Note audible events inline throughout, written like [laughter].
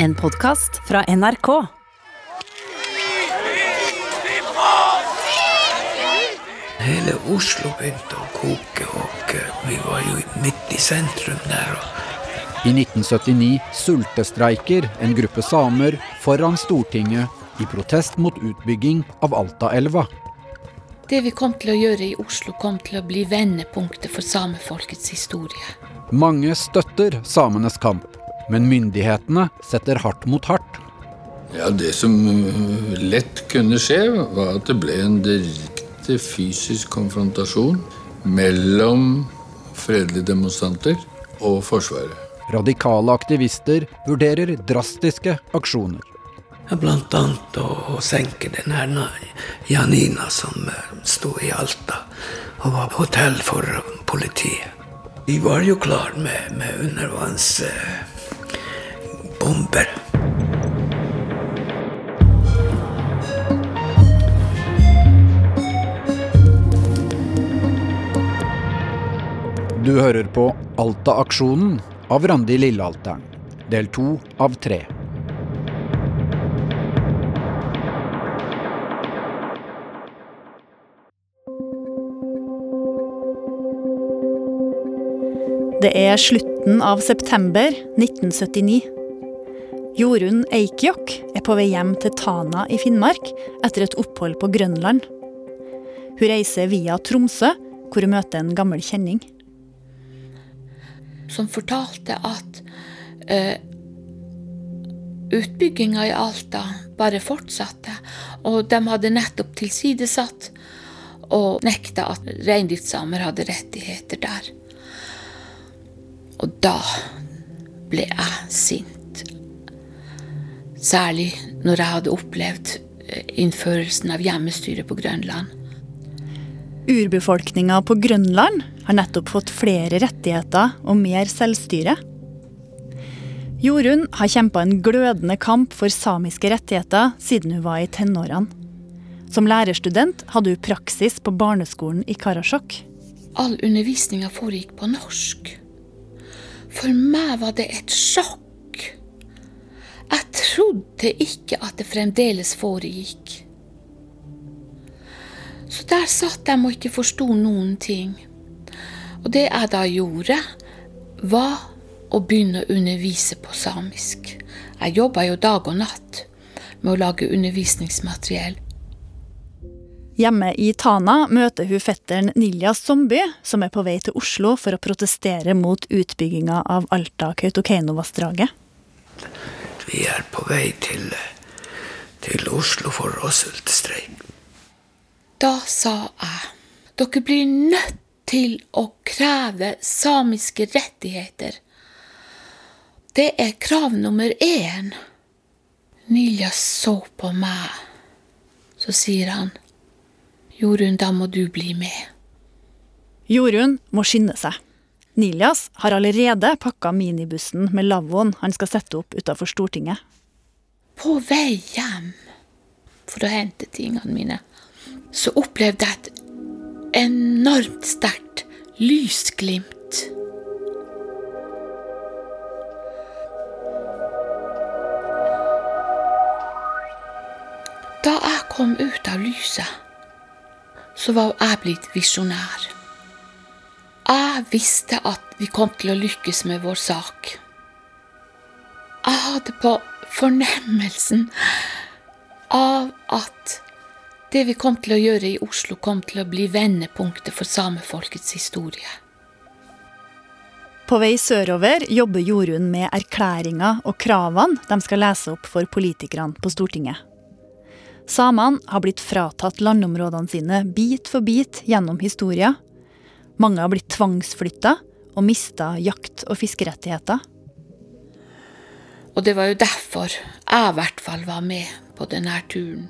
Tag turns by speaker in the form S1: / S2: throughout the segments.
S1: En podkast fra NRK.
S2: Hele Oslo begynte å koke, og vi var jo midt i sentrum der.
S3: I 1979 sultestreiker en gruppe samer foran Stortinget i protest mot utbygging av Altaelva.
S4: Det vi kom til å gjøre i Oslo, kom til å bli vendepunktet for samefolkets historie.
S3: Mange støtter samenes kamp, men myndighetene setter hardt mot hardt.
S5: Ja, Det som uh, lett kunne skje, var at det ble en direkte fysisk konfrontasjon mellom fredelige demonstranter og Forsvaret.
S3: Radikale aktivister vurderer drastiske aksjoner.
S2: Blant annet å, senke den her Janina som eh, sto i Alta og var på hotell for politiet. De var jo klar med, med undervannsbomber.
S3: Du hører på Alta-aksjonen av Randi Lillealteren. Del to av tre.
S6: Det er slutten av september 1979. Jorunn Eikjokk er på vei hjem til Tana i Finnmark etter et opphold på Grønland. Hun reiser via Tromsø, hvor hun møter en gammel kjenning.
S4: Som fortalte at eh, utbygginga i Alta bare fortsatte. Og de hadde nettopp tilsidesatt og nekta at reindriftssamer hadde rettigheter der. Og da ble jeg sint. Særlig når jeg hadde opplevd eh, innførelsen av hjemmestyre på Grønland.
S6: Urbefolkninga på Grønland har nettopp fått flere rettigheter og mer selvstyre. Jorunn har kjempa en glødende kamp for samiske rettigheter siden hun var i tenårene. Som lærerstudent hadde hun praksis på barneskolen i Karasjok.
S4: All undervisninga foregikk på norsk. For meg var det et sjokk. Trodde ikke at det fremdeles foregikk. Så der satt de og ikke forsto noen ting. Og det jeg da gjorde, var å begynne å undervise på samisk. Jeg jobba jo dag og natt med å lage undervisningsmateriell.
S6: Hjemme i Tana møter hun fetteren Nilja Zomby, som er på vei til Oslo for å protestere mot utbygginga av Alta-Kautokeino-vassdraget.
S2: Vi er på vei til, til Oslo for å sultestreike.
S4: Da sa jeg dere blir nødt til å kreve samiske rettigheter. Det er krav nummer én. Nilja så på meg. Så sier han, Jorunn, da må du bli med.
S6: Jorunn må skynde seg. Niljas har allerede pakka minibussen med lavvoen han skal sette opp utafor Stortinget.
S4: På vei hjem for å hente tingene mine, så opplevde jeg et enormt sterkt lysglimt. Da jeg kom ut av lyset, så var jeg blitt visjonær. Jeg visste at vi kom til å lykkes med vår sak. Jeg hadde på fornemmelsen av at det vi kom til å gjøre i Oslo, kom til å bli vendepunktet for samefolkets historie.
S6: På vei sørover jobber Jorunn med erklæringa og kravene de skal lese opp for politikerne på Stortinget. Samene har blitt fratatt landområdene sine bit for bit gjennom historia. Mange har blitt tvangsflytta og mista jakt- og fiskerettigheter.
S4: Og det var jo derfor jeg i hvert fall var med på denne turen.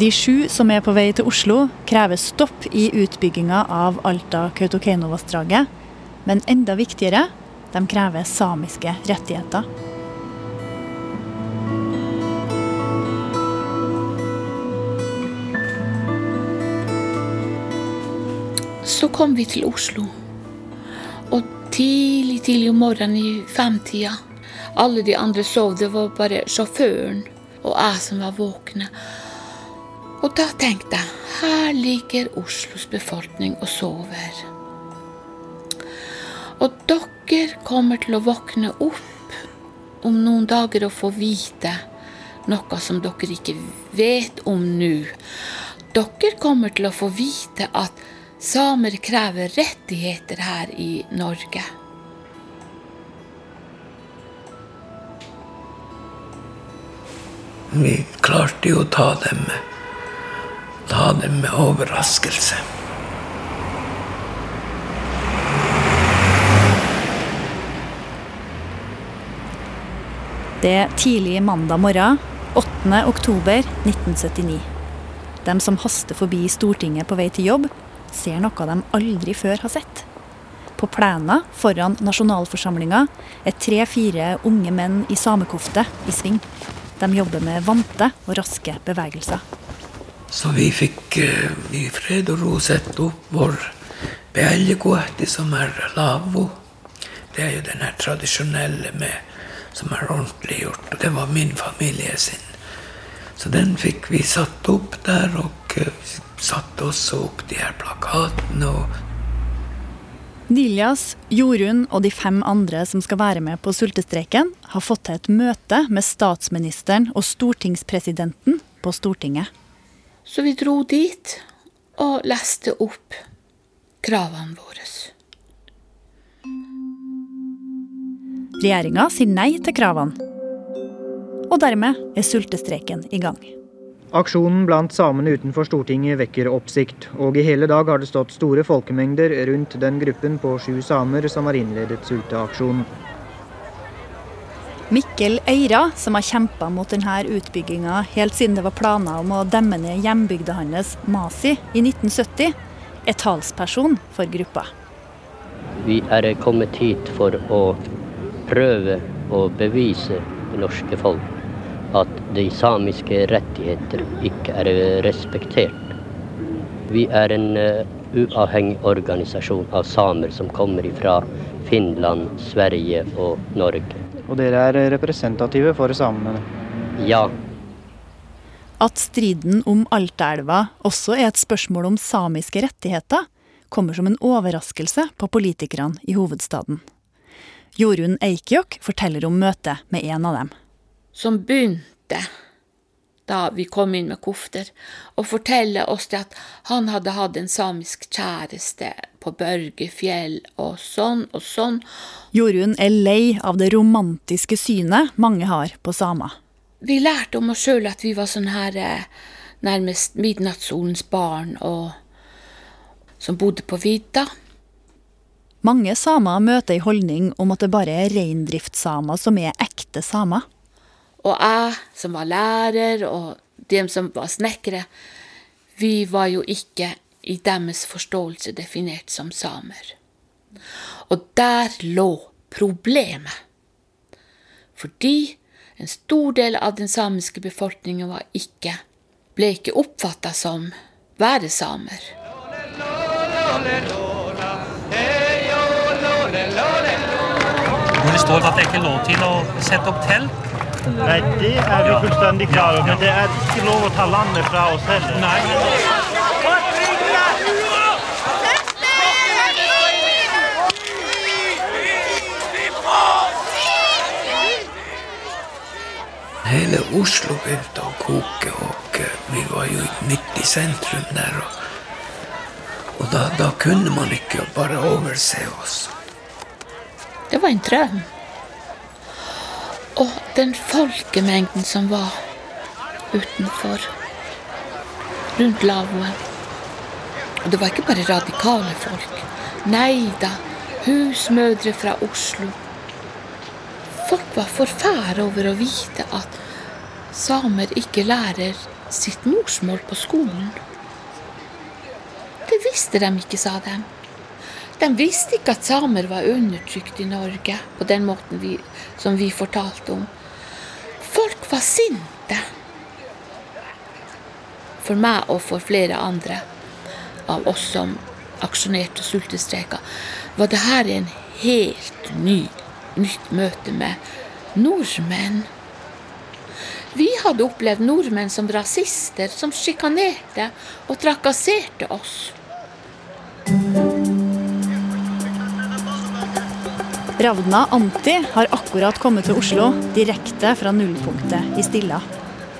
S6: De sju som er på vei til Oslo, krever stopp i utbygginga av Alta-Kautokeino-vassdraget. Men enda viktigere, de krever samiske rettigheter.
S4: Så kom vi til Oslo. Og tidlig, tidlig om morgenen i femtida. Alle de andre sov, det var bare sjåføren og jeg som var våkne. Og da tenkte jeg her ligger Oslos befolkning og sover. Og dere kommer til å våkne opp om noen dager og få vite noe som dere ikke vet om nå. Dere kommer til å få vite at samer krever rettigheter her i Norge.
S2: Vi klarte jo å ta dem, ta dem med overraskelse.
S6: Det er tidlig mandag morgen, 8. oktober 1979. De som haster forbi Stortinget på vei til jobb, ser noe de aldri før har sett. På plena foran nasjonalforsamlinga er tre-fire unge menn i samekofte i sving. De jobber med vante og raske bevegelser.
S2: Så vi fikk uh, i fred og ro sette opp vår beeljegoetti, som er lavvo. Det er jo den her tradisjonelle med, som er ordentlig gjort. Og det var min familie sin. Så den fikk vi satt opp der, og uh, satte også opp de her plakatene. og
S6: Niljas, Jorunn og de fem andre som skal være med på sultestreiken, har fått til et møte med statsministeren og stortingspresidenten på Stortinget.
S4: Så vi dro dit og leste opp kravene våre.
S6: Regjeringa sier nei til kravene. Og dermed er sultestreiken i gang.
S7: Aksjonen blant samene utenfor Stortinget vekker oppsikt, og i hele dag har det stått store folkemengder rundt den gruppen på sju samer som har innledet sulteaksjonen.
S6: Mikkel Eira, som har kjempa mot denne utbygginga helt siden det var planer om å demme ned hjembygda hans, Masi, i 1970, er talsperson for gruppa.
S8: Vi er kommet hit for å prøve å bevise det norske folk at de samiske rettigheter ikke er respektert. Vi er en uh, uavhengig organisasjon av samer som kommer fra Finland, Sverige og Norge.
S7: Og dere er representative for samene?
S8: Ja.
S6: At striden om Altaelva også er et spørsmål om samiske rettigheter, kommer som en overraskelse på politikerne i hovedstaden. Jorunn Eikjok forteller om møtet med en av dem
S4: som begynte da vi kom inn med kofter, og fortelle oss at han hadde hatt en samisk kjæreste på Børgefjell, og sånn og sånn.
S6: Jorunn er lei av det romantiske synet mange har på samer.
S4: Vi lærte om oss sjøl at vi var sånn her eh, nærmest midnattssolens barn, og som bodde på vidda.
S6: Mange samer møter ei holdning om at det bare er reindriftssamer som er ekte samer.
S4: Og jeg som var lærer, og de som var snekkere, vi var jo ikke i deres forståelse definert som samer. Og der lå problemet. Fordi en stor del av den samiske befolkningen var ikke, ble ikke oppfatta som være samer.
S9: Hvor det står at det ikke er lov til å sette opp telt
S10: Nei, det er vi fullstendig klar over. Men det er ikke lov å ta landet fra oss heller.
S9: Nei.
S2: Hele Oslo begynte å koke, og vi var jo midt i sentrum der. Og, og da, da kunne man ikke bare overse oss.
S4: Det var en drøm. Og den folkemengden som var utenfor, rundt lavvoen. Og det var ikke bare radikale folk. Nei da, husmødre fra Oslo. Folk var forferdet over å vite at samer ikke lærer sitt morsmål på skolen. Det visste de ikke, sa de. De visste ikke at samer var undertrykt i Norge på den måten vi, som vi fortalte om. Folk var sinte. For meg og for flere andre av oss som aksjonerte og sultestreika, var det her en helt ny, nytt møte med nordmenn. Vi hadde opplevd nordmenn som rasister, som sjikanerte og trakasserte oss.
S6: Ravna Anti har akkurat kommet til Oslo direkte fra nullpunktet i Stilla.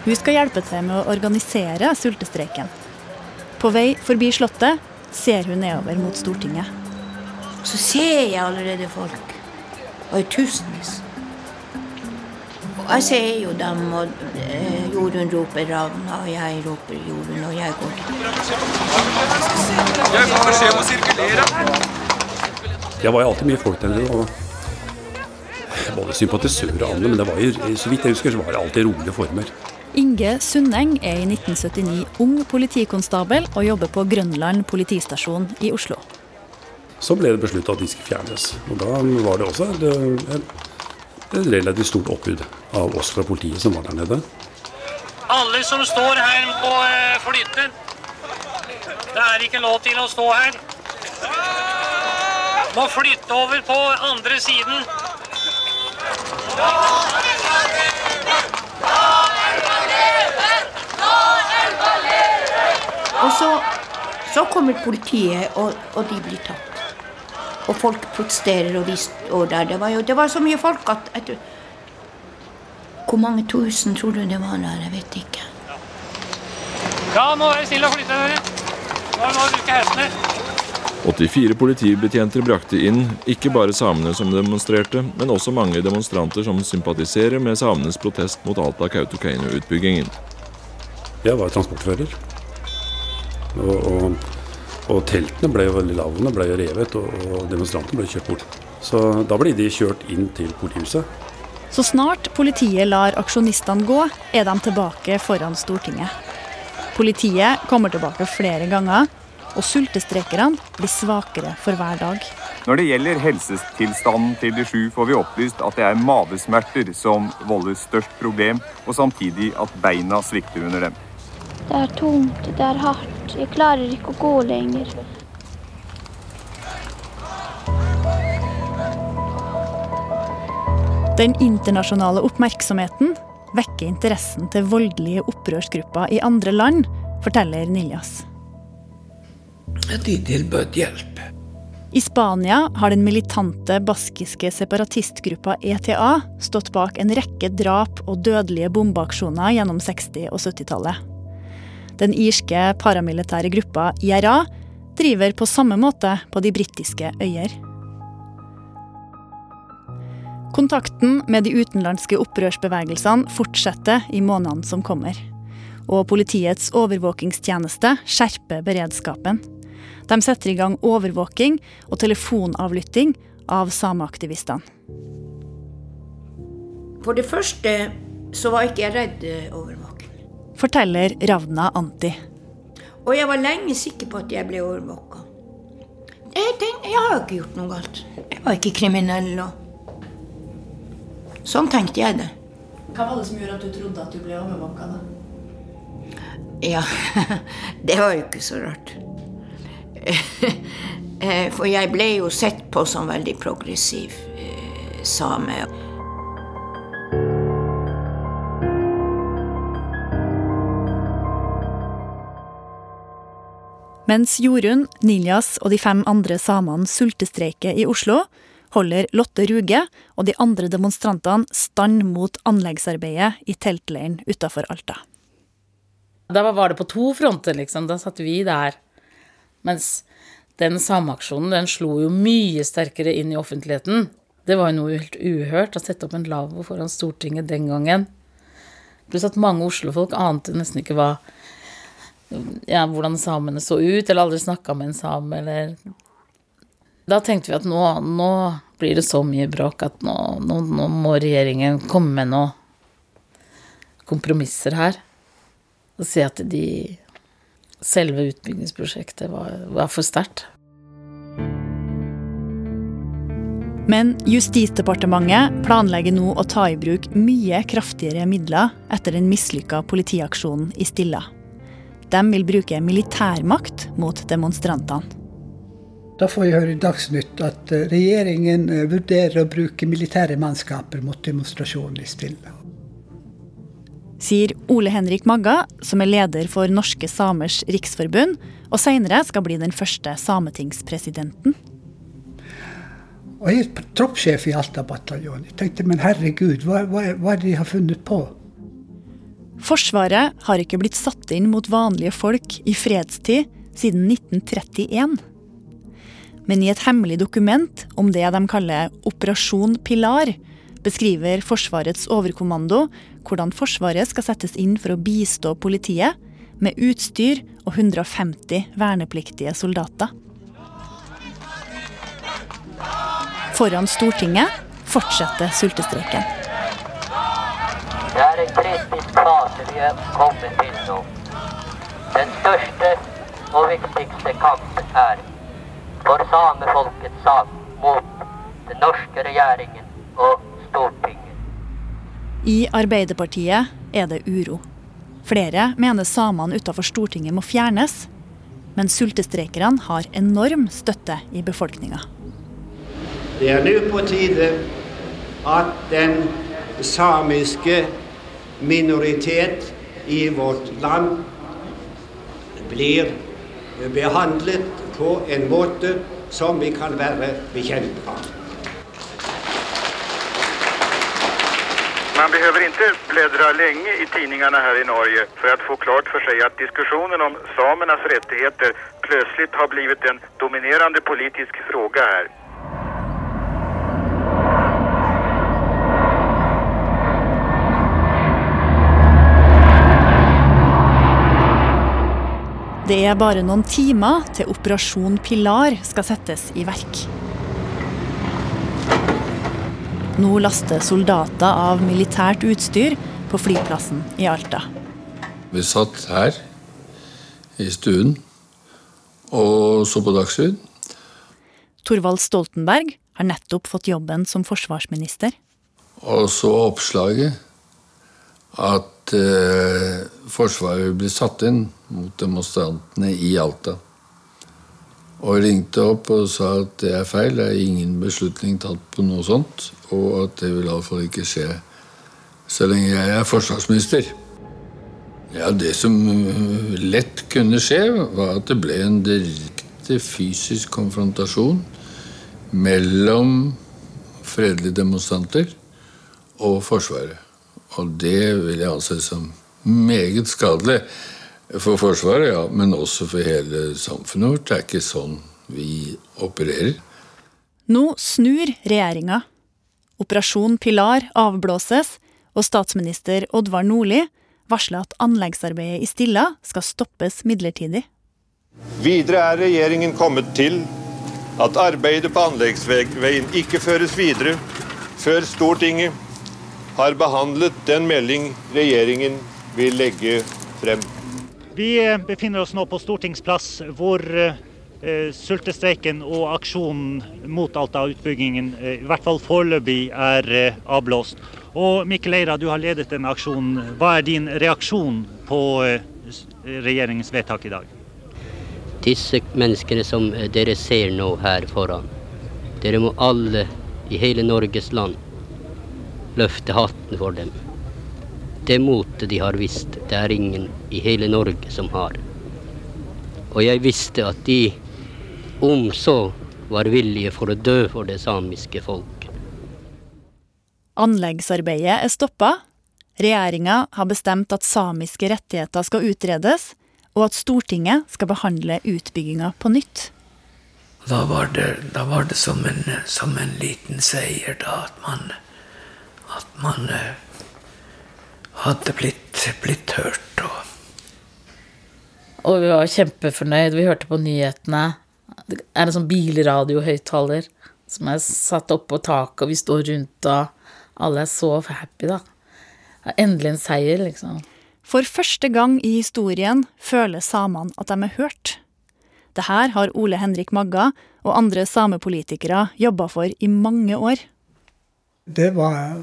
S6: Hun skal hjelpe til med å organisere sultestreiken. På vei forbi Slottet ser hun nedover mot Stortinget.
S11: Så ser jeg allerede folk. Og i tusenvis. Og jeg ser jo dem, og eh, Jorunn roper Ravna, og jeg roper Jorunn, og jeg går
S12: Jeg får beskjed om å sirkulere.
S13: Det var jo alltid mye folk der. Både sympatisører og andre, men det var jo, så vidt jeg husker, så var det alltid rolige former.
S6: Inge Sundeng er i 1979 ung politikonstabel og jobber på Grønland politistasjon i Oslo.
S13: Så ble det besluttet at de skulle fjernes. Og da var det også et, et relativt stort oppbud av oss fra politiet som var der nede.
S9: Alle som står her må eh, flytte. Det er ikke lov til å stå her. Må flytte over på andre siden.
S11: Og så, så kommer politiet, og, og, de blir tatt. Og folk protesterer, og de står der. Det var jo det var så mye folk at jeg, Hvor mange tusen tror du det var der? Jeg vet ikke.
S9: Ja, er det stille og flytte dere. Nå må du bruke hestene.
S14: 84 politibetjenter brakte inn ikke bare samene som demonstrerte, men også mange demonstranter som sympatiserer med samenes protest mot Alta-Kautokeino-utbyggingen.
S13: Jeg var transportfører. Og, og, og, teltene ble jo veldig lavene, ble jo revet, og, og demonstrantene ble kjørt bort. Så da ble de kjørt inn til politihuset.
S6: Så snart politiet lar aksjonistene gå, er de tilbake foran Stortinget. Politiet kommer tilbake flere ganger og sultestrekerne blir svakere for hver dag.
S15: Når det gjelder helsetilstanden til de sju, får vi opplyst at det er mavesmerter som volder størst problem, og samtidig at beina svikter under dem.
S16: Det er tungt, det er hardt, jeg klarer ikke å gå lenger.
S6: Den internasjonale oppmerksomheten vekker interessen til voldelige opprørsgrupper i andre land, forteller Niljas.
S2: De tilbød hjelp.
S6: I Spania har den militante baskiske separatistgruppa ETA stått bak en rekke drap og dødelige bombeaksjoner gjennom 60- og 70-tallet. Den irske paramilitære gruppa IRA driver på samme måte på de britiske øyer. Kontakten med de utenlandske opprørsbevegelsene fortsetter i månedene som kommer. Og politiets overvåkingstjeneste skjerper beredskapen. De setter i gang overvåking og telefonavlytting av sameaktivistene.
S11: For det første så var ikke jeg redd eh, overvåking.
S6: Forteller Ravna Anti.
S11: Og jeg var lenge sikker på at jeg ble overvåka. Jeg, tenkte, jeg har jo ikke gjort noe galt. Jeg var ikke kriminell. Og... Sånn tenkte jeg det.
S6: Hva var det som gjorde at du trodde at du ble overvåka?
S11: Ja, [laughs] det var jo ikke så rart. [laughs] Eh, for jeg ble jo sett på som veldig progressiv eh, same.
S6: Mens Jorunn, Niljas og de fem andre samene sultestreiker i Oslo, holder Lotte Ruge og de andre demonstrantene stand mot anleggsarbeidet i teltleiren utafor Alta.
S17: Da var det på to fronter, liksom. Da satt vi der mens den sameaksjonen den slo jo mye sterkere inn i offentligheten. Det var jo noe helt uhørt å sette opp en lavvo foran Stortinget den gangen. Pluss at mange oslofolk ante nesten ikke hva ja, hvordan samene så ut, eller aldri snakka med en same, eller Da tenkte vi at nå, nå blir det så mye bråk at nå, nå, nå må regjeringen komme med noe kompromisser her. Og si at de selve utbyggingsprosjektet var, var for sterkt.
S6: Men Justisdepartementet planlegger nå å ta i bruk mye kraftigere midler etter den mislykka politiaksjonen i Stilla. De vil bruke militærmakt mot demonstrantene.
S12: Da får jeg høre i Dagsnytt at eh, regjeringen eh, vurderer å bruke militære mannskaper mot demonstrasjonen i Stille.
S6: Sier Ole Henrik Magga, som er leder for Norske Samers Riksforbund, og senere skal bli den første sametingspresidenten.
S12: Og jeg er troppssjef i Alta-bataljonen. Jeg tenkte men herregud, hva, hva, hva er det de har funnet på?
S6: Forsvaret har ikke blitt satt inn mot vanlige folk i fredstid siden 1931. Men i et hemmelig dokument om det de kaller Operasjon Pilar, beskriver Forsvarets overkommando hvordan Forsvaret skal settes inn for å bistå politiet med utstyr og 150 vernepliktige soldater. Foran Stortinget fortsetter sultestreiken.
S8: Det er en kritisk fase vi er kommet til nå. Den største og viktigste kampen er for samefolkets sak mot den norske regjeringen og
S6: I Arbeiderpartiet er det uro. Flere mener samene utenfor Stortinget må fjernes. Men sultestreikerne har enorm støtte i befolkninga.
S18: Det er nå på tide at den samiske minoritet i vårt land blir behandlet på en måte som vi kan være bekjent av.
S19: Man behöver inte bläddra länge i tidningarna här i Norge för att få klart för sig att diskussionen om samernas rättigheter plötsligt har blivit en dominerande politisk fråga här.
S6: Det er bare noen timer til Operasjon Pilar skal settes i verk. Nå laster soldater av militært utstyr på flyplassen i Alta.
S5: Vi satt her i stuen og så på Dagsrevyen.
S6: Torvald Stoltenberg har nettopp fått jobben som forsvarsminister.
S5: Og så oppslaget at eh, Forsvaret blir satt inn mot demonstrantene i Alta. Og ringte opp og sa at det er feil, det er ingen beslutning tatt på noe sånt. Og at det vil iallfall ikke skje så lenge jeg er forsvarsminister. Ja, Det som lett kunne skje, var at det ble en direkte fysisk konfrontasjon mellom fredelige demonstranter og Forsvaret. Og det vil jeg anse som meget skadelig for Forsvaret, ja, men også for hele samfunnet vårt. Det er ikke sånn vi opererer.
S6: Nå snur regjeringa. Operasjon Pilar avblåses, og statsminister Oddvar Nordli varsler at anleggsarbeidet i Stilla skal stoppes midlertidig.
S20: Videre er regjeringen kommet til at arbeidet på anleggsveien ikke føres videre før Stortinget har behandlet den melding regjeringen vil legge frem.
S10: Vi eh, befinner oss nå på Stortingsplass, hvor eh, sultestreiken og aksjonen mot Alta-utbyggingen eh, i hvert fall foreløpig er eh, avblåst. Og Mikkel Eira, du har ledet denne aksjonen. Hva er din reaksjon på eh, regjeringens vedtak i dag?
S8: Disse menneskene som eh, dere ser nå her foran, dere må alle i hele Norges land løfte hatten for dem. Det motet de har vist, det er ingen i hele Norge som har. Og jeg visste at de, om så, var villige for å dø for det samiske folk.
S6: Anleggsarbeidet er stoppa. Regjeringa har bestemt at samiske rettigheter skal utredes, og at Stortinget skal behandle utbygginga på nytt.
S2: Da var det, da var det som, en, som en liten seier, da, at man, at man eh, hadde blitt, blitt hørt. Og
S17: Og vi var kjempefornøyd. Vi hørte på nyhetene. Det er en sånn bilradiohøyttaler som er satt opp på taket, og vi står rundt, og alle er så happy, da. Endelig en seier, liksom.
S6: For første gang i historien føler samene at de er hørt. Det her har Ole Henrik Magga og andre samepolitikere jobba for i mange år.
S12: Det var,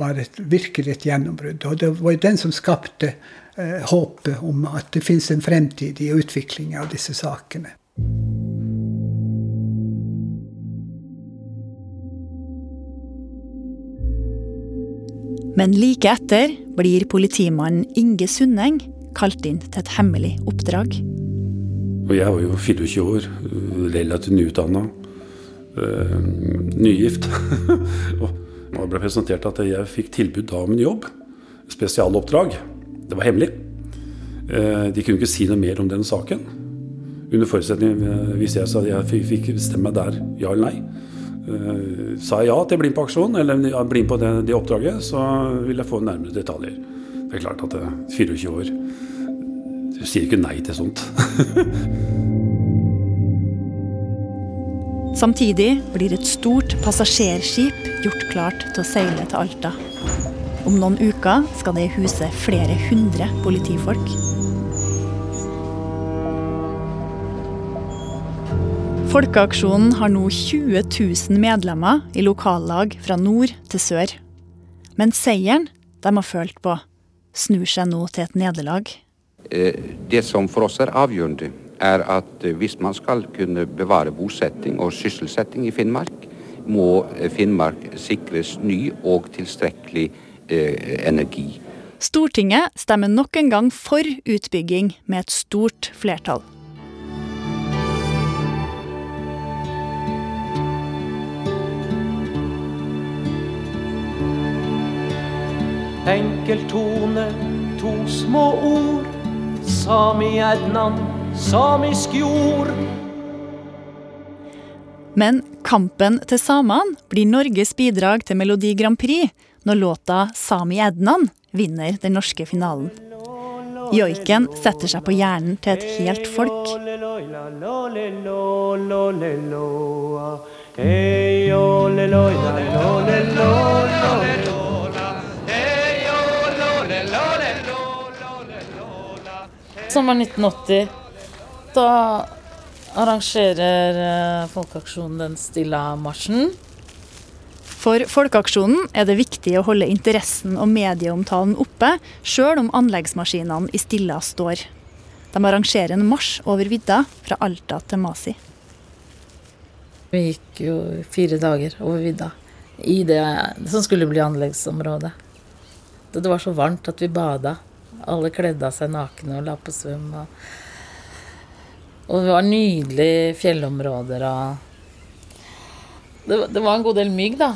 S12: var et, virkelig et gjennombrudd. Og det var jo den som skapte eh, håpet om at det fins en fremtid i utvikling av disse sakene.
S6: Men like etter blir politimannen Inge Sundeng kalt inn til et hemmelig oppdrag.
S13: Og jeg var jo 24 år, eh, relativt nyutdanna. Uh, eh, nygift. [laughs] og det ble presentert at jeg fikk tilbud da om en jobb. Spesialoppdrag. Det var hemmelig. Eh, de kunne ikke si noe mer om den saken. Under forutsetning eh, hvis jeg sa jeg fikk bestemme meg der, ja eller nei. Uh, sa jeg ja til å bli med på aksjon, eller bli med på det, det, oppdraget, så vil jeg få nærmere detaljer. Det er klart at 24 år Du sier ikke nei til sånt. [laughs]
S6: Samtidig blir et stort passasjerskip gjort klart til å seile til Alta. Om noen uker skal det huse flere hundre politifolk. Folkeaksjonen har nå 20 000 medlemmer i lokallag fra nord til sør. Men seieren de har følt på, snur seg nå til et nederlag.
S21: Eh, det som for oss er avgjørende, er at eh, hvis man skal kunne bevare bosetting og sysselsetting i Finnmark, må eh, Finnmark sikres ny og tilstrekkelig energi.
S6: Stortinget stemmer nok en gang for utbygging med et stort flertall.
S22: Enkel tone, to små ord. Sami Ednan, samisk jord.
S6: Men kampen til samene blir Norges bidrag til Melodi Grand Prix når låta 'Sami Ednan' vinner den norske finalen. Joiken setter seg på hjernen til et helt folk.
S17: Sommeren 1980, da arrangerer eh, Folkeaksjonen den Stilla-marsjen.
S6: For Folkeaksjonen er det viktig å holde interessen og medieomtalen oppe, sjøl om anleggsmaskinene i Stilla står. De arrangerer en marsj over vidda, fra Alta til Masi.
S17: Vi gikk jo fire dager over vidda i det som skulle bli anleggsområdet. Det var så varmt at vi bada. Alle kledde av seg nakne og la på svøm. Og, og det var nydelige fjellområder og det, det, var en god del mygg, da.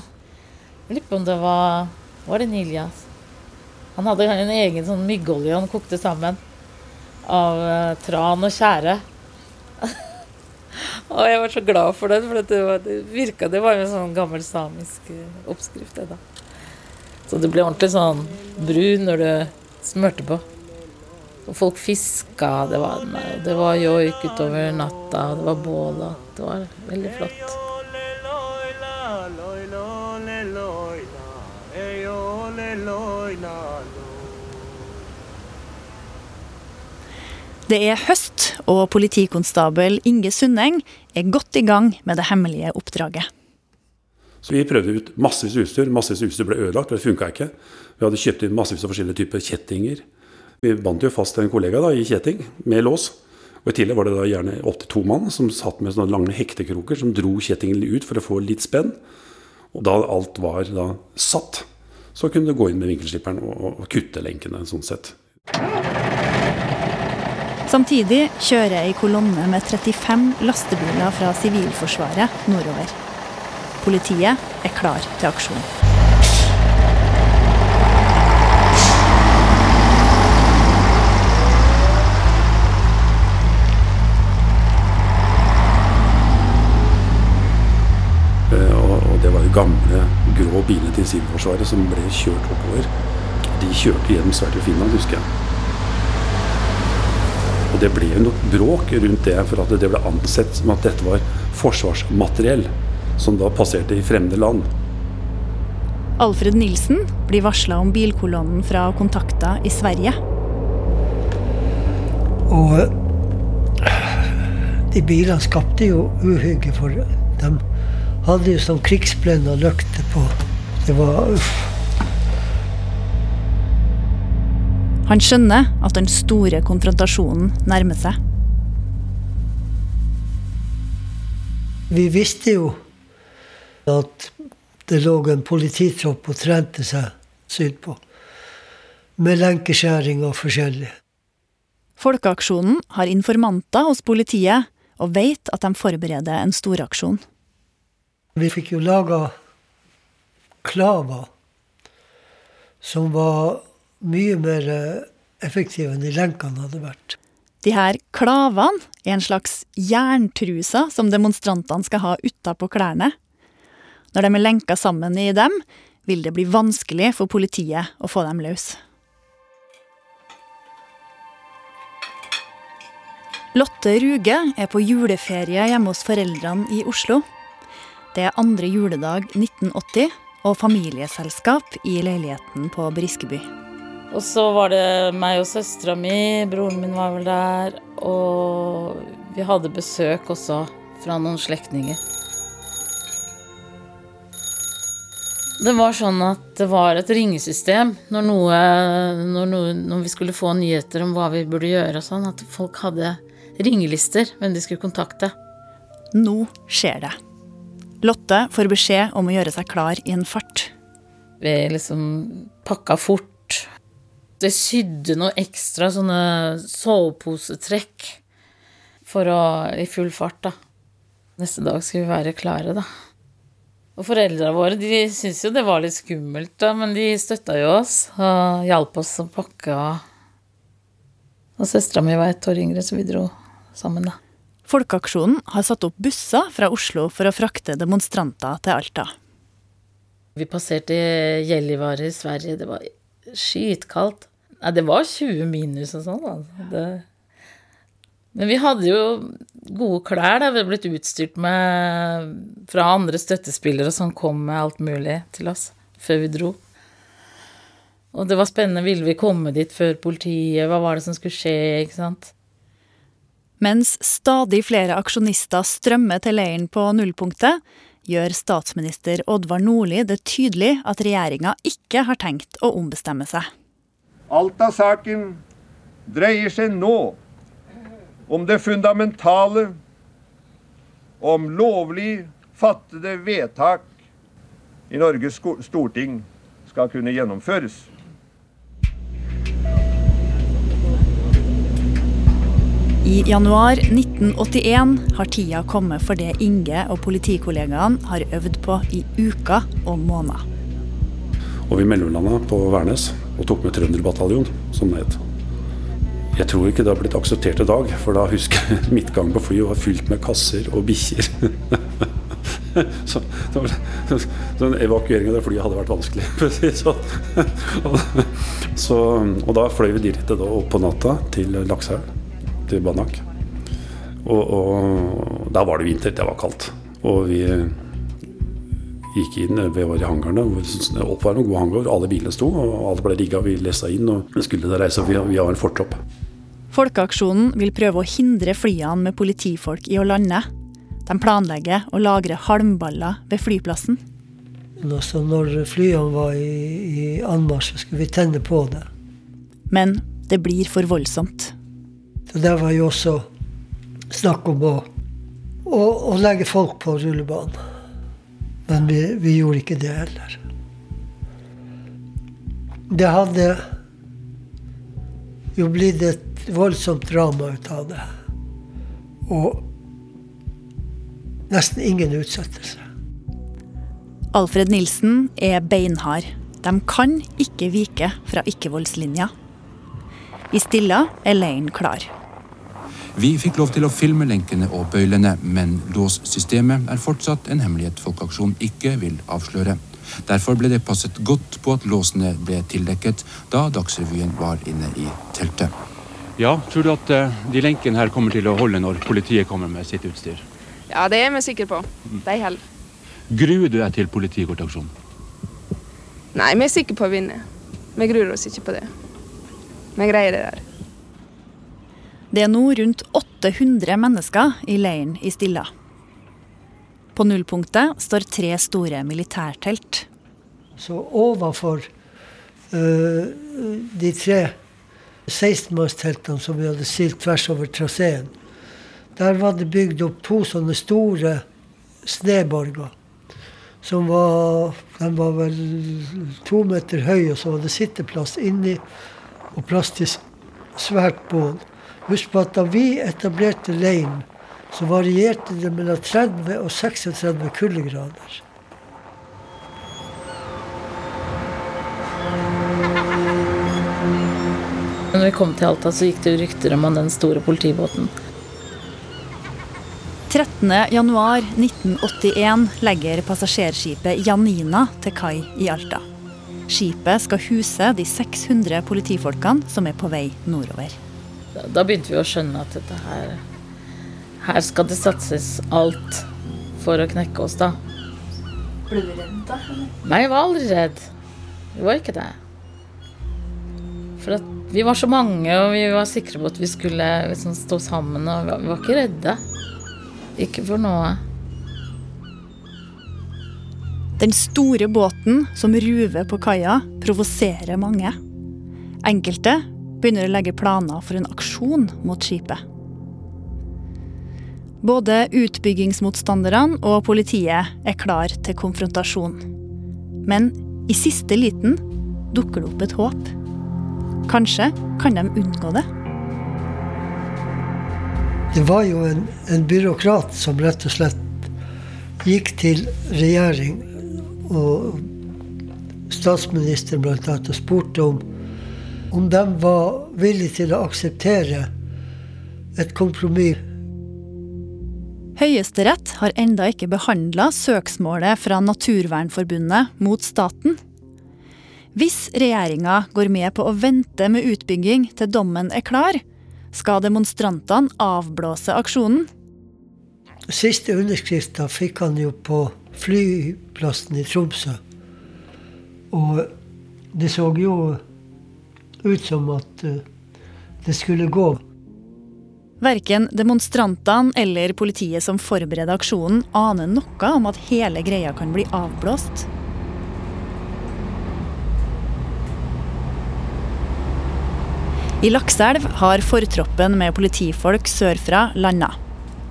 S17: Jeg lurer på om det var Var det Nilias? Han hadde en egen sånn myggolje han kokte sammen. Av uh, tran og tjære. [laughs] og jeg var så glad for den, for det, var, det virka Det var en sånn gammel samisk eh, oppskrift, det, da. Så det ble ordentlig sånn brun når du smørte på. Og folk fiska, det var, det var joik utover natta, og det var bål, og det var veldig flott.
S6: Det er høst, og politikonstabel Inge Sundeng er godt i gang med det hemmelige oppdraget.
S13: Så Vi prøvde ut massevis av utstyr. Massevis av utstyr ble ødelagt, det funka ikke. Vi hadde kjøpt inn massevis av forskjellige typer kjettinger. Vi bandt jo fast en kollega da, i kjetting med lås. Og I tillegg var det da gjerne opptil to mann som satt med sånne lange hektekroker som dro kjettingen ut for å få litt spenn. Og da alt var da satt, så kunne du gå inn med vinkelslipperen og, og kutte lenkene. sånn sett.
S6: Samtidig kjører ei kolonne med 35 lastebiler fra Sivilforsvaret nordover. Politiet er klar til aksjon.
S13: Eh, og det var de gamle, grå bilene til Sivilforsvaret som ble kjørt oppover. De kjørte gjennom Sverige og Finland, husker jeg. Og det ble jo noe bråk rundt det, for at det ble ansett som at dette var forsvarsmateriell som da passerte i fremmede land.
S6: Alfred Nilsen blir varsla om bilkolonnen fra kontakta i Sverige.
S23: Og de bilene skapte jo uhygge, for de hadde jo sånn krigsblenda lykter på. Det var uff.
S6: Han skjønner at den store konfrontasjonen nærmer seg.
S23: Vi visste jo at det lå en polititropp og trente seg sydpå. Med lenkeskjæring og forskjellig.
S6: Folkeaksjonen har informanter hos politiet og vet at de forbereder en storaksjon.
S23: Vi fikk jo laga klaver som var mye mer effektive enn de lenkene hadde vært.
S6: De her klavene er en slags jerntruser som demonstrantene skal ha utapå klærne. Når de er lenka sammen i dem, vil det bli vanskelig for politiet å få dem løs. Lotte Ruge er på juleferie hjemme hos foreldrene i Oslo. Det er andre juledag 1980 og familieselskap i leiligheten på Briskeby.
S17: Og så var det meg og søstera mi, broren min var vel der, og vi hadde besøk også fra noen slektninger. Det var sånn at det var et ringesystem når, noe, når, noe, når vi skulle få nyheter om hva vi burde gjøre og sånn, at folk hadde ringelister hvem de skulle kontakte.
S6: Nå skjer det. Lotte får beskjed om å gjøre seg klar i en fart.
S17: Vi liksom pakka fort. Det sydde noe ekstra sånne soveposetrekk for å i full fart, da. Neste dag skulle vi være klare, da. Og foreldra våre de syntes jo det var litt skummelt, da, men de støtta jo oss og hjalp oss å pakke. Og søstera mi var ett år yngre, så vi dro sammen, da.
S6: Folkeaksjonen har satt opp busser fra Oslo for å frakte demonstranter til Alta.
S17: Vi passerte Gällivare i Sverige. Det var skitkaldt. Nei, det var 20 minus og sånn. Altså. Det... Men vi hadde jo gode klær. da, Vi hadde blitt utstyrt med fra andre støttespillere som kom med alt mulig til oss før vi dro. Og det var spennende. Ville vi komme dit før politiet? Hva var det som skulle skje? ikke sant?
S6: Mens stadig flere aksjonister strømmer til leiren på nullpunktet, gjør statsminister Oddvar Nordli det tydelig at regjeringa ikke har tenkt å ombestemme seg.
S20: Alta-saken dreier seg nå om det fundamentale, om lovlig fattede vedtak i Norges storting skal kunne gjennomføres.
S6: I januar 1981 har tida kommet for det Inge og politikollegaene har øvd på i uker og måneder.
S13: Og vi mellomlanda på Værnes og tok med Trønderbataljonen, som det het. Jeg tror ikke det har blitt akseptert i dag, for da husker jeg [laughs] midtgangen på flyet var fylt med kasser og bikkjer. [laughs] Så, så en evakuering av det flyet hadde vært vanskelig. [laughs] Så, og da fløy vi direkte opp på natta til Lakselv til Banak. Og, og da var det vinter, det var kaldt. Og vi gikk inn, vi var i hangarene. Opp var en god hangar, alle bilene sto, og alle ble rigga. Vi lessa inn og skulle da reise via, via en fortropp.
S6: Folkeaksjonen vil prøve å hindre flyene med politifolk i å lande. De planlegger å lagre halmballer ved flyplassen.
S23: Altså når flyene var i, i anmarsj, skulle vi tenne på det.
S6: Men det blir for voldsomt.
S23: Så det var jo også snakk om å, å, å legge folk på rullebanen. Men vi, vi, gjorde ikke det heller. Det hadde jo blitt et voldsomt drama ut av det. Og nesten ingen utsettelse.
S6: Alfred Nilsen er beinhard. De kan ikke vike fra ikke-voldslinja. I Stilla er leiren klar.
S21: Vi fikk lov til å filme lenkene og bøylene, men låssystemet er fortsatt en hemmelighet Folkeaksjon ikke vil avsløre. Derfor ble det passet godt på at låsene ble tildekket da Dagsrevyen var inne i teltet.
S24: Ja, Tror du at uh, de lenkene her kommer til å holde når politiet kommer med sitt utstyr?
S25: Ja, det er vi sikre på. De holder.
S24: Gruer du deg til politikortaksjon?
S25: Nei, vi er sikre på å vinne. Vi gruer oss ikke på det. Vi greier det der.
S6: Det er nå rundt 800 mennesker i leiren i Stilla. På nullpunktet står tre store militærtelt.
S23: Så overfor uh, de tre 16-mannsteltene som vi hadde stilt tvers over traseen, der var det bygd opp to sånne store sneborger som var De var vel to meter høye, og så var det sitteplass inni og plass til svært bål. Husk på at da vi etablerte leiren, så varierte det mellom 30 og 36 kuldegrader.
S17: Når vi kom til Alta, så gikk det rykter om den store politibåten.
S6: 13.1.1981 legger passasjerskipet Janina til kai i Alta. Skipet skal huse de 600 politifolkene som er på vei nordover.
S17: Da, da begynte vi å skjønne at dette her Her skal det satses alt for å knekke oss, da.
S6: Ble du redd da?
S17: Nei, jeg var aldri redd. Vi var ikke det. For at vi var så mange, og vi var sikre på at vi skulle liksom stå sammen. Og vi var ikke redde. Ikke for noe.
S6: Den store båten som ruver på kaia, provoserer mange. Enkelte begynner å legge planer for en aksjon mot skipet. Både utbyggingsmotstanderne og politiet er klar til konfrontasjon. Men i siste liten dukker det opp et håp. Kanskje kan de unngå det?
S23: Det var jo en, en byråkrat som rett og slett gikk til regjering og statsministeren annet og spurte om, om de var villige til å akseptere et kompromiss.
S6: Høyesterett har enda ikke behandla søksmålet fra Naturvernforbundet mot staten. Hvis regjeringa går med på å vente med utbygging til dommen er klar, skal demonstrantene avblåse aksjonen.
S23: Siste underskrifta fikk han jo på flyplassen i Tromsø. Og det så jo ut som at eh, det skulle gå.
S6: Verken demonstrantene eller politiet som forbereder aksjonen, aner noe om at hele greia kan bli avblåst. I Lakselv har fortroppen med politifolk sørfra landa.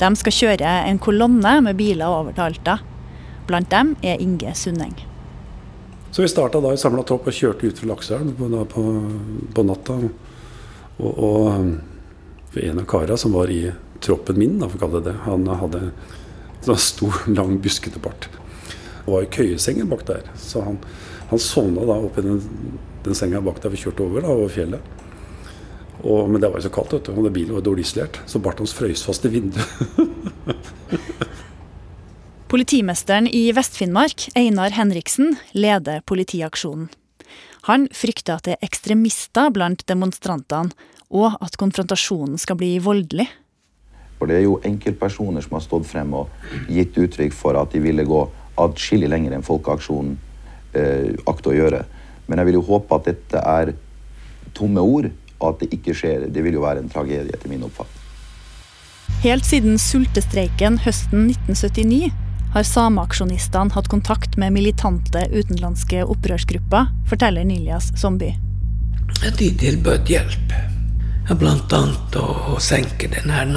S6: De skal kjøre en kolonne med biler over til Alta. Blant dem er Inge Sundeng.
S13: Så vi starta da i samla tropp og kjørte ut fra Lakseelv på, på, på, natta. Og, og en av kara som var i troppen min, da, for å kalle det det, han hadde en stor, lang, buskete bart. Og var i køyesengen bak der. Så han, han sovna da oppi den, den senga bak der vi kjørte over, da, over fjellet. Og, men det var jo så kaldt, vet du, og bilen var dårlig isolert. Så barten hans frøys fast i vinduet. [laughs]
S6: Politimesteren i Vest-Finnmark, Einar Henriksen, leder politiaksjonen. Han frykter at det er ekstremister blant demonstrantene, og at konfrontasjonen skal bli voldelig.
S26: For Det er jo enkeltpersoner som har stått frem og gitt uttrykk for at de ville gå atskillig lenger enn Folkeaksjonen eh, akter å gjøre. Men jeg vil jo håpe at dette er tomme ord, og at det ikke skjer. Det vil jo være en tragedie, etter min oppfatning.
S6: Helt siden sultestreiken høsten 1979 har sameaksjonistene hatt kontakt med militante utenlandske opprørsgrupper, forteller Niljas Zombie.
S2: De tilbød hjelp. Annet å senke den her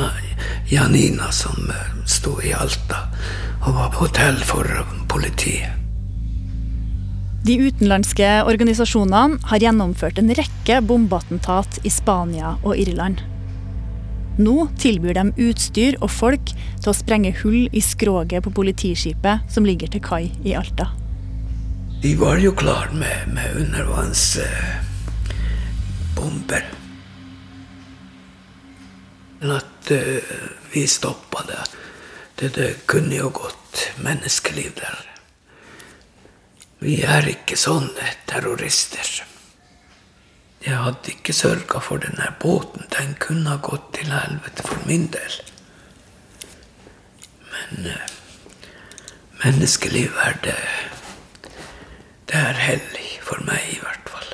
S2: Janina som sto i Alta og var på hotell for politiet.
S6: De utenlandske organisasjonene har gjennomført en rekke bombeattentat i Spania og Irland. Nå tilbyr de utstyr og folk til å sprenge hull i skroget på politiskipet som ligger til kai i Alta.
S2: De var jo klar med, med undervannsbomber. Men at eh, vi stoppa det. det. Det kunne jo gått menneskeliv der. Vi er ikke sånne terrorister. Jeg hadde ikke sørga for denne båten. Den kunne ha gått til helvete for min del. Men uh, menneskeliv er det Det er hellig for meg, i hvert fall.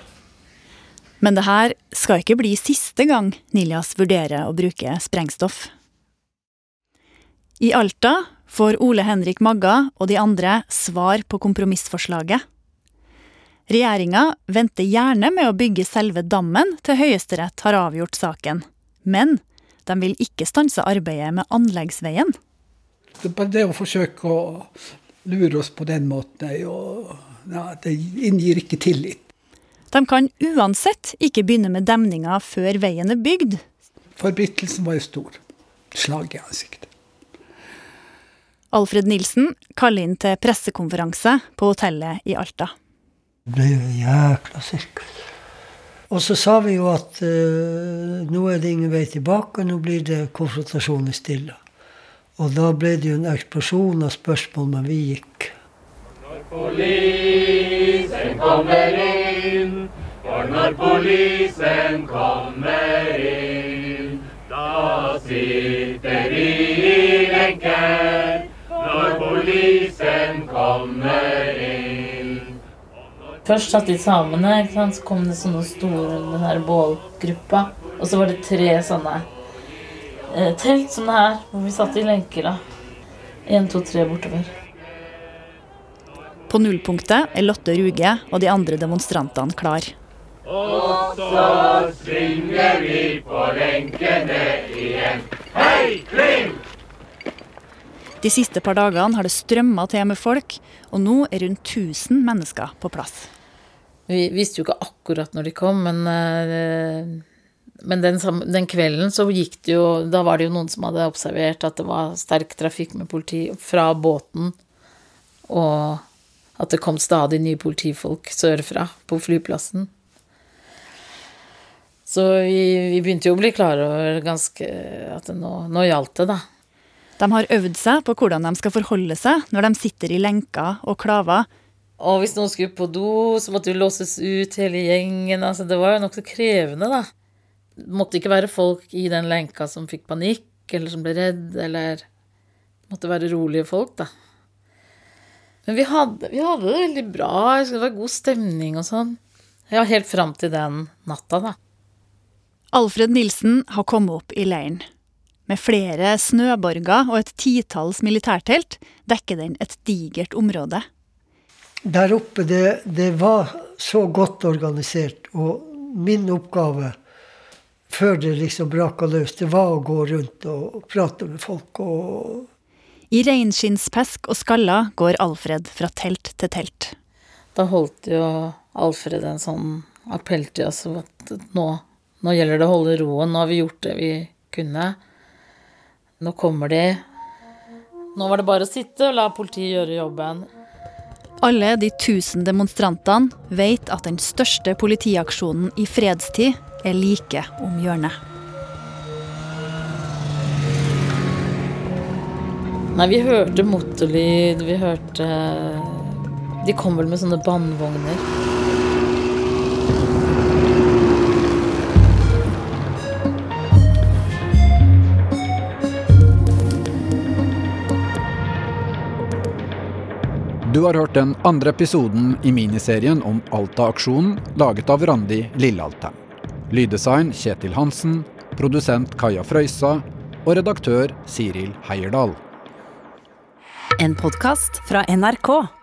S6: Men det her skal ikke bli siste gang Niljas vurderer å bruke sprengstoff. I Alta får Ole Henrik Magga og de andre svar på kompromissforslaget. Regjeringa venter gjerne med å bygge selve dammen til Høyesterett har avgjort saken. Men de vil ikke stanse arbeidet med anleggsveien.
S12: Det det å forsøke å lure oss på den måten. jo, ja, det inngir ikke tillit.
S6: De kan uansett ikke begynne med demninga før veien er bygd.
S12: Forbrytelsen var jo stor. Slag i ansiktet.
S6: Alfred Nilsen kaller inn til pressekonferanse på hotellet i Alta.
S23: Det ble jo jækla sirkus. Og så sa vi jo at uh, nå er det ingen vei tilbake, nå blir det konfrontasjon i Stilla. Og da ble det jo en eksplosjon av spørsmål, men vi gikk.
S22: Når polisen kommer inn, for når polisen kommer inn, da sitter vi i lenker. Når polisen kommer inn.
S17: Først satt de samene, ikke sant? så kom det sånne store den her bålgruppa. Og så var det tre sånne telt som det her, hvor vi satt i lenker. da. Én, to, tre bortover.
S6: På nullpunktet er Lotte Ruge og de andre demonstrantene klar.
S22: Og så springer vi på lenkene igjen. Hei, Kling!
S6: De siste par dagene har det strømma til med folk, og nå er rundt 1000 mennesker på plass.
S17: Vi visste jo ikke akkurat når de kom, men, eh, men den, den, kvelden så gikk det jo Da var det jo noen som hadde observert at det var sterk trafikk med politi fra båten, og at det kom stadig nye politifolk sørfra på flyplassen. Så vi, vi begynte jo å bli klar over ganske at det nå, nå gjaldt det, da.
S6: De har øvd seg på hvordan de skal forholde seg når de sitter i lenker og klaver.
S17: Og hvis noen skulle på do, så måtte vi låses ut hele gjengen. Altså, det var jo nokså krevende, da. Det måtte ikke være folk i den lenka som fikk panikk, eller som ble redd, eller Det måtte være rolige folk, da. Men vi hadde, vi hadde det veldig bra. Det var god stemning og sånn. Ja, helt fram til den natta, da.
S6: Alfred Nilsen har kommet opp i leiren. Med flere snøborger og et titalls militærtelt dekker den et digert område.
S23: Der oppe, det, det var så godt organisert, og min oppgave før det liksom braka løs, det var å gå rundt og prate med folk. og
S6: I reinskinnspesk og skaller går Alfred fra telt til telt.
S17: Da holdt jo Alfred en sånn appell til oss at nå, nå gjelder det å holde roen. Nå har vi gjort det vi kunne. Nå kommer de. Nå var det bare å sitte og la politiet gjøre jobben.
S6: Alle de tusen demonstrantene vet at den største politiaksjonen i fredstid er like om hjørnet.
S17: Nei, vi hørte motorlyd, vi hørte De kom vel med sånne bandvogner.
S27: Du har hørt den andre episoden i miniserien om Alta-aksjonen, laget av Randi Lillealtem. Lyddesign Kjetil Hansen, produsent Kaja Frøysa og redaktør Siril Heierdal.
S28: En podkast fra NRK.